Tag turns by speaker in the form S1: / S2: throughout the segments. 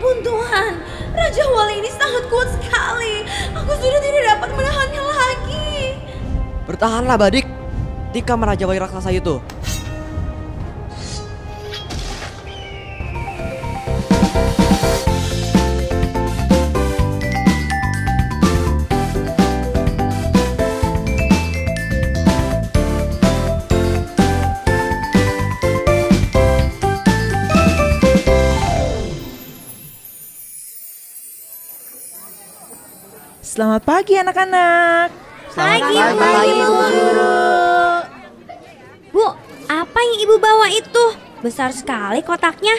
S1: ampun Tuhan, Raja Wali ini sangat kuat sekali. Aku sudah tidak dapat menahannya lagi.
S2: Bertahanlah Badik, Tika Raja Wali raksasa itu.
S3: Selamat pagi anak-anak.
S1: Pagi, pagi, Bu Guru. Bu, apa yang Ibu bawa itu? Besar sekali kotaknya.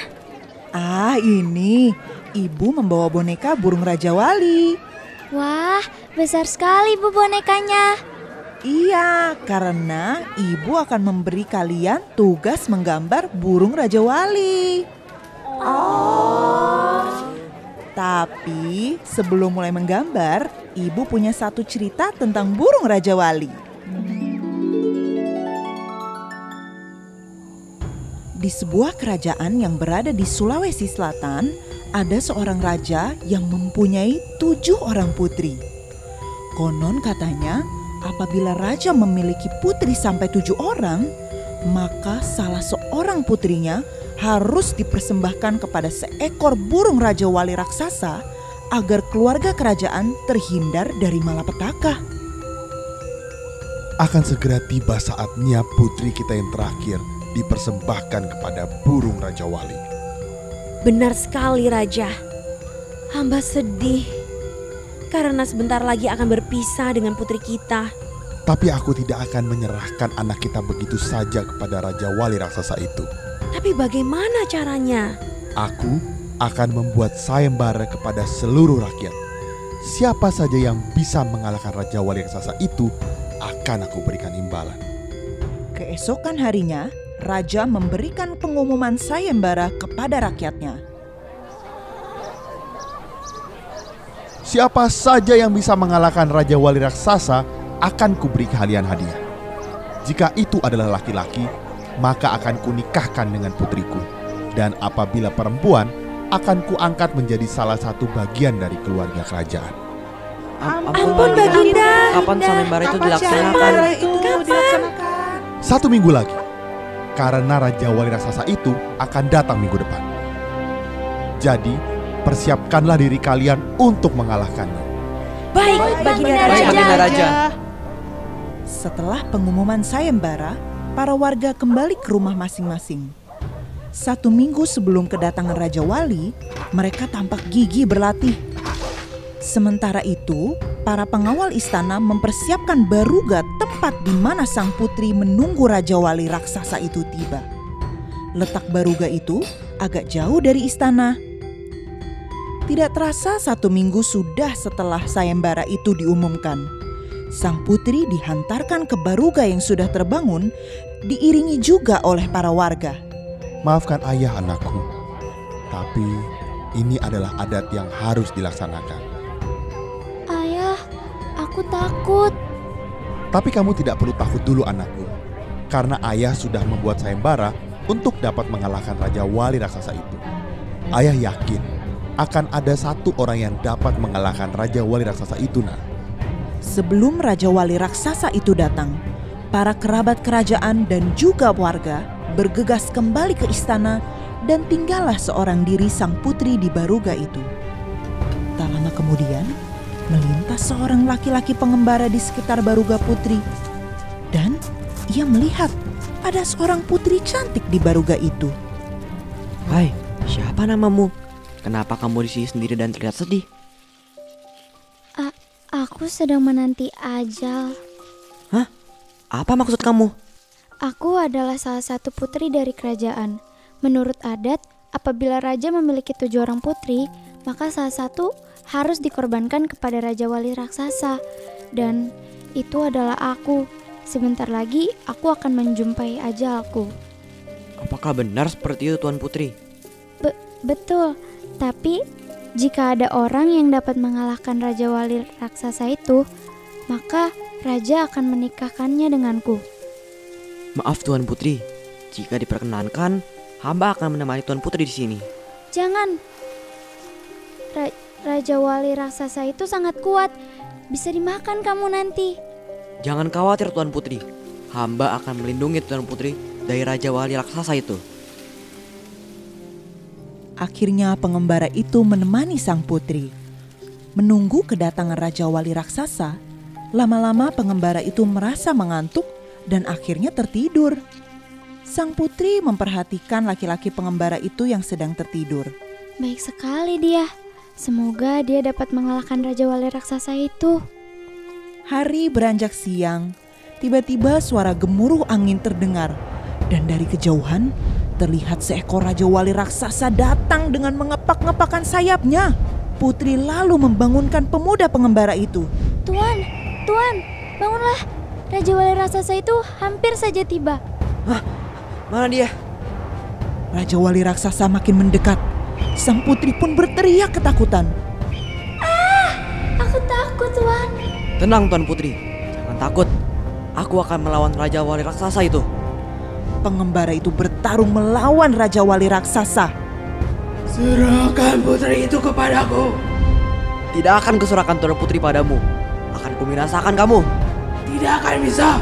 S3: Ah, ini ibu membawa boneka burung Raja Wali.
S4: Wah, besar sekali bu bonekanya.
S3: Iya, karena ibu akan memberi kalian tugas menggambar burung Raja Wali. Oh. Tapi sebelum mulai menggambar, ibu punya satu cerita tentang burung Raja Wali. Di sebuah kerajaan yang berada di Sulawesi Selatan, ada seorang raja yang mempunyai tujuh orang putri. Konon katanya, apabila raja memiliki putri sampai tujuh orang, maka salah seorang putrinya harus dipersembahkan kepada seekor burung raja wali raksasa agar keluarga kerajaan terhindar dari malapetaka.
S5: Akan segera tiba saatnya putri kita yang terakhir dipersembahkan kepada burung Raja Wali.
S1: Benar sekali Raja. Hamba sedih karena sebentar lagi akan berpisah dengan putri kita.
S5: Tapi aku tidak akan menyerahkan anak kita begitu saja kepada Raja Wali raksasa itu.
S1: Tapi bagaimana caranya?
S5: Aku akan membuat sayembara kepada seluruh rakyat. Siapa saja yang bisa mengalahkan Raja Wali raksasa itu akan aku berikan imbalan.
S3: Keesokan harinya, raja memberikan pengumuman sayembara kepada rakyatnya.
S5: Siapa saja yang bisa mengalahkan Raja Wali raksasa akan kuberi kalian hadiah. Jika itu adalah laki-laki, maka akan kunikahkan dengan putriku. Dan apabila perempuan, akan kuangkat menjadi salah satu bagian dari keluarga kerajaan.
S2: Am-
S1: Ampun Baginda.
S2: Kapan sayembara itu dilaksanakan?
S1: Kapan?
S3: dilaksanakan?
S5: Satu minggu lagi, karena Raja Wali raksasa itu akan datang minggu depan. Jadi, persiapkanlah diri kalian untuk mengalahkannya.
S1: Baik, Baginda
S2: Baik,
S1: Raja.
S2: Baginda Raja.
S3: Setelah pengumuman sayembara, para warga kembali ke rumah masing-masing. Satu minggu sebelum kedatangan Raja Wali, mereka tampak gigih berlatih. Sementara itu, para pengawal istana mempersiapkan baruga tempat di mana sang putri menunggu Raja Wali raksasa itu tiba. Letak baruga itu agak jauh dari istana. Tidak terasa satu minggu sudah setelah sayembara itu diumumkan. Sang putri dihantarkan ke baruga yang sudah terbangun, diiringi juga oleh para warga.
S5: Maafkan ayah anakku, tapi ini adalah adat yang harus dilaksanakan.
S4: Ayah, aku takut.
S5: Tapi kamu tidak perlu takut dulu anakku, karena ayah sudah membuat sayembara untuk dapat mengalahkan Raja Wali raksasa itu. Ayah yakin akan ada satu orang yang dapat mengalahkan Raja Wali raksasa itu, nah.
S3: Sebelum Raja Wali raksasa itu datang, para kerabat kerajaan dan juga warga bergegas kembali ke istana dan tinggallah seorang diri sang putri di baruga itu. Tak lama kemudian, melintas seorang laki-laki pengembara di sekitar baruga putri. Dan ia melihat ada seorang putri cantik di baruga itu.
S2: Hai, siapa namamu? Kenapa kamu di sini sendiri dan terlihat sedih?
S4: A- aku sedang menanti ajal.
S2: Apa maksud kamu?
S4: Aku adalah salah satu putri dari kerajaan. Menurut adat, apabila raja memiliki tujuh orang putri, maka salah satu harus dikorbankan kepada raja wali raksasa. Dan itu adalah aku. Sebentar lagi aku akan menjumpai ajalku.
S2: Apakah benar seperti itu Tuan Putri?
S4: Be- betul. Tapi jika ada orang yang dapat mengalahkan raja wali raksasa itu, maka raja akan menikahkannya denganku.
S2: Maaf Tuan Putri, jika diperkenankan, hamba akan menemani Tuan Putri di sini.
S4: Jangan. Ra- Raja Wali raksasa itu sangat kuat. Bisa dimakan kamu nanti.
S2: Jangan khawatir Tuan Putri. Hamba akan melindungi Tuan Putri dari Raja Wali raksasa itu.
S3: Akhirnya pengembara itu menemani sang putri. Menunggu kedatangan Raja Wali raksasa, lama-lama pengembara itu merasa mengantuk dan akhirnya tertidur. Sang putri memperhatikan laki-laki pengembara itu yang sedang tertidur.
S4: Baik sekali dia. Semoga dia dapat mengalahkan Raja Wali raksasa itu.
S3: Hari beranjak siang, tiba-tiba suara gemuruh angin terdengar, dan dari kejauhan terlihat seekor raja wali raksasa datang dengan mengepak-ngepakkan sayapnya. Putri lalu membangunkan pemuda pengembara itu.
S4: Tuan, Tuan, bangunlah. Raja Wali raksasa itu hampir saja tiba.
S2: Mana dia?
S3: Raja wali raksasa makin mendekat. Sang putri pun berteriak ketakutan.
S4: Aku takut, Tuan.
S2: Tenang Tuan Putri. Jangan takut. Aku akan melawan Raja Wali raksasa itu.
S3: Pengembara itu bertarung melawan raja wali raksasa.
S6: Serahkan putri itu kepadaku.
S2: Tidak akan kuserahkan Tuan Putri padamu. Akan kuminasakan kamu.
S6: Tidak akan bisa.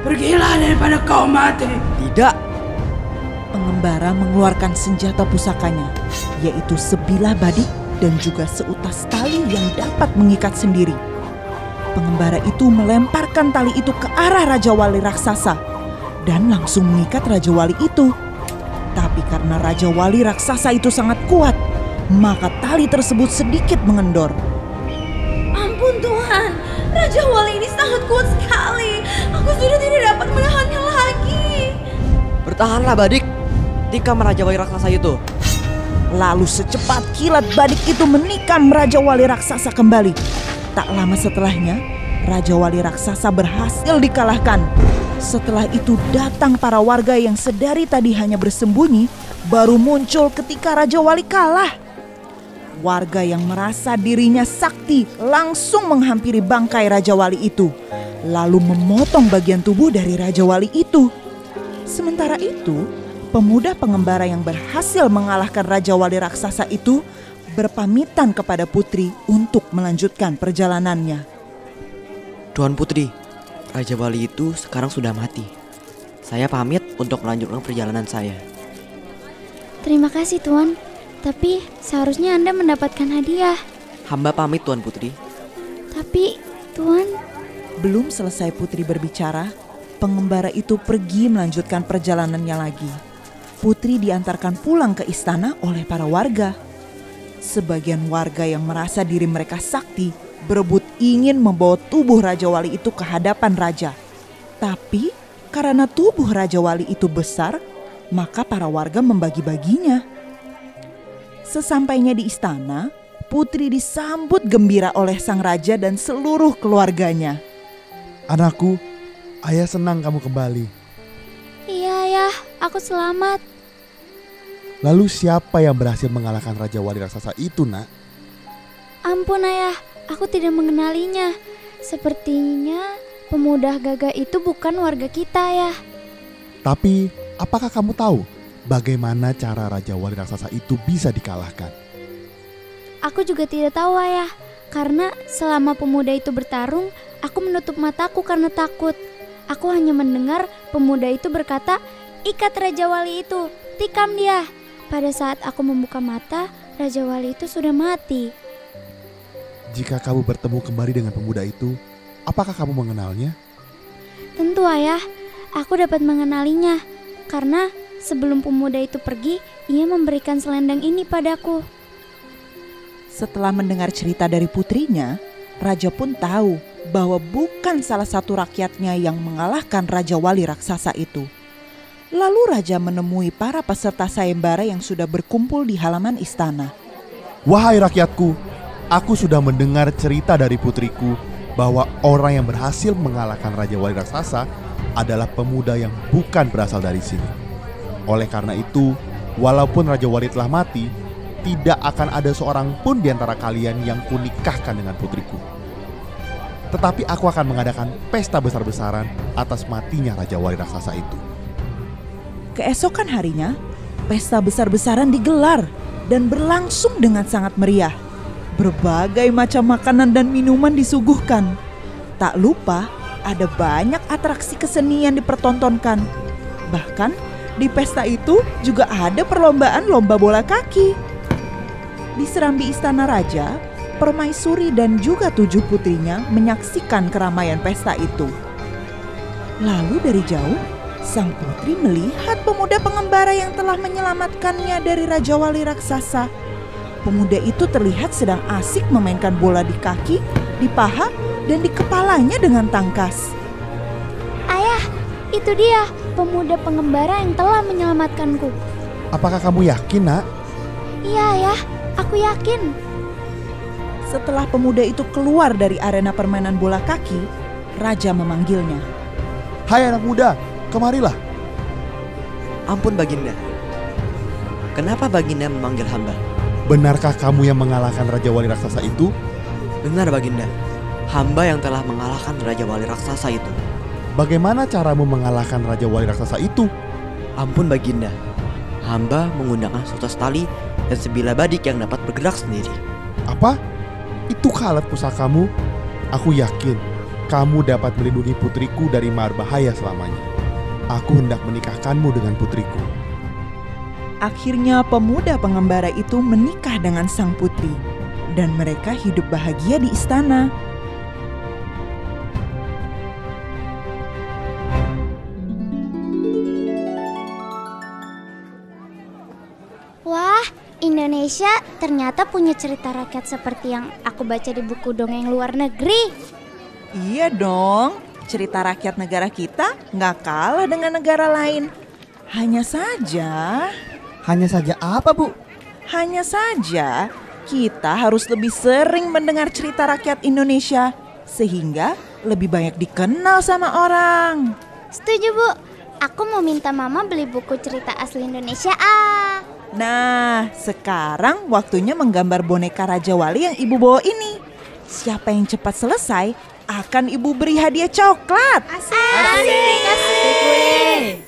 S6: Pergilah daripada kau mati.
S2: Tidak.
S3: Pengembara mengeluarkan senjata pusakanya, yaitu sebilah badik dan juga seutas tali yang dapat mengikat sendiri. Pengembara itu melemparkan tali itu ke arah Raja Wali raksasa dan langsung mengikat Raja Wali itu. Tapi karena Raja Wali raksasa itu sangat kuat, maka tali tersebut sedikit mengendor.
S1: Raja Wali ini sangat kuat sekali. Aku sudah tidak dapat menahannya lagi.
S2: Bertahanlah Badik. Tikam Raja Wali raksasa itu.
S3: Lalu secepat kilat badik itu menikam Raja Wali raksasa kembali. Tak lama setelahnya, Raja Wali raksasa berhasil dikalahkan. Setelah itu datang para warga yang sedari tadi hanya bersembunyi, baru muncul ketika Raja Wali kalah. Warga yang merasa dirinya sakti langsung menghampiri bangkai Raja Wali itu, lalu memotong bagian tubuh dari Raja Wali itu. Sementara itu, pemuda pengembara yang berhasil mengalahkan Raja Wali raksasa itu berpamitan kepada putri untuk melanjutkan perjalanannya.
S2: Tuan Putri, Raja Wali itu sekarang sudah mati. Saya pamit untuk melanjutkan perjalanan saya.
S4: Terima kasih, Tuan. Tapi seharusnya Anda mendapatkan hadiah.
S2: Hamba pamit Tuan Putri.
S4: Tapi, Tuan,
S3: Belum selesai putri berbicara, pengembara itu pergi melanjutkan perjalanannya lagi. Putri diantarkan pulang ke istana oleh para warga. Sebagian warga yang merasa diri mereka sakti berebut ingin membawa tubuh Raja Wali itu ke hadapan raja. Tapi karena tubuh Raja Wali itu besar, maka para warga membagi-baginya. Sesampainya di istana, Putri disambut gembira oleh sang raja dan seluruh keluarganya.
S5: Anakku, ayah senang kamu kembali.
S4: iya ya, aku selamat.
S5: Lalu siapa yang berhasil mengalahkan Raja Wali Raksasa itu, nak?
S4: Ampun ayah, aku tidak mengenalinya. Sepertinya pemuda gagah itu bukan warga kita ya.
S5: Tapi, apakah kamu tahu bagaimana cara Raja Wali Raksasa itu bisa dikalahkan?
S4: Aku juga tidak tahu ayah, karena selama pemuda itu bertarung, aku menutup mataku karena takut. Aku hanya mendengar pemuda itu berkata, ikat Raja Wali itu, tikam dia. Pada saat aku membuka mata, Raja Wali itu sudah mati.
S5: Jika kamu bertemu kembali dengan pemuda itu, apakah kamu mengenalnya?
S4: Tentu ayah, aku dapat mengenalinya. Karena sebelum pemuda itu pergi, ia memberikan selendang ini padaku.
S3: Setelah mendengar cerita dari putrinya, raja pun tahu bahwa bukan salah satu rakyatnya yang mengalahkan Raja Wali raksasa itu. Lalu raja menemui para peserta sayembara yang sudah berkumpul di halaman istana.
S5: Wahai rakyatku, aku sudah mendengar cerita dari putriku bahwa orang yang berhasil mengalahkan Raja Wali Raksasa adalah pemuda yang bukan berasal dari sini. Oleh karena itu, walaupun Raja Wali telah mati, tidak akan ada seorang pun di antara kalian yang kunikahkan dengan putriku. Tetapi aku akan mengadakan pesta besar-besaran atas matinya Raja Wali Raksasa itu.
S3: Keesokan harinya, pesta besar-besaran digelar dan berlangsung dengan sangat meriah. Berbagai macam makanan dan minuman disuguhkan. Tak lupa ada banyak atraksi kesenian dipertontonkan. Bahkan di pesta itu juga ada perlombaan lomba bola kaki. Di serambi istana raja, permaisuri dan juga tujuh putrinya menyaksikan keramaian pesta itu. Lalu dari jauh, sang putri melihat pemuda pengembara yang telah menyelamatkannya dari Raja Wali raksasa. Pemuda itu terlihat sedang asik memainkan bola di kaki, di paha, dan di kepalanya dengan tangkas.
S4: Ayah, itu dia pemuda pengembara yang telah menyelamatkanku.
S5: Apakah kamu yakin, Nak?
S4: Iya, ayah, aku yakin.
S3: Setelah pemuda itu keluar dari arena permainan bola kaki, raja memanggilnya.
S5: Hai anak muda, kemarilah.
S2: Ampun Baginda. Kenapa Baginda memanggil hamba?
S5: Benarkah kamu yang mengalahkan Raja Wali Raksasa itu?
S2: Benar Baginda. Hamba yang telah mengalahkan Raja Wali Raksasa itu.
S5: Bagaimana caramu mengalahkan Raja Wali Raksasa itu?
S2: Ampun Baginda. Hamba menggunakan sutas tali dan sebilah badik yang dapat bergerak sendiri.
S5: Apa? Itu alat pusakamu? Aku yakin kamu dapat melindungi putriku dari mar bahaya selamanya. Aku hendak menikahkanmu dengan putriku.
S3: Akhirnya pemuda pengembara itu menikah dengan sang putri dan mereka hidup bahagia di istana.
S4: Indonesia ternyata punya cerita rakyat seperti yang aku baca di buku dongeng luar negeri.
S3: Iya dong, cerita rakyat negara kita nggak kalah dengan negara lain. Hanya saja,
S7: Hanya saja apa, Bu?
S3: hanya saja kita harus lebih sering mendengar cerita rakyat Indonesia sehingga lebih banyak dikenal sama orang.
S4: Setuju, Bu. Aku mau minta Mama beli buku cerita asli Indonesia ah.
S3: Nah, sekarang waktunya menggambar boneka Raja Wali yang ibu bawa ini. Siapa yang cepat selesai akan ibu beri hadiah coklat.
S4: Asik, asik, asik.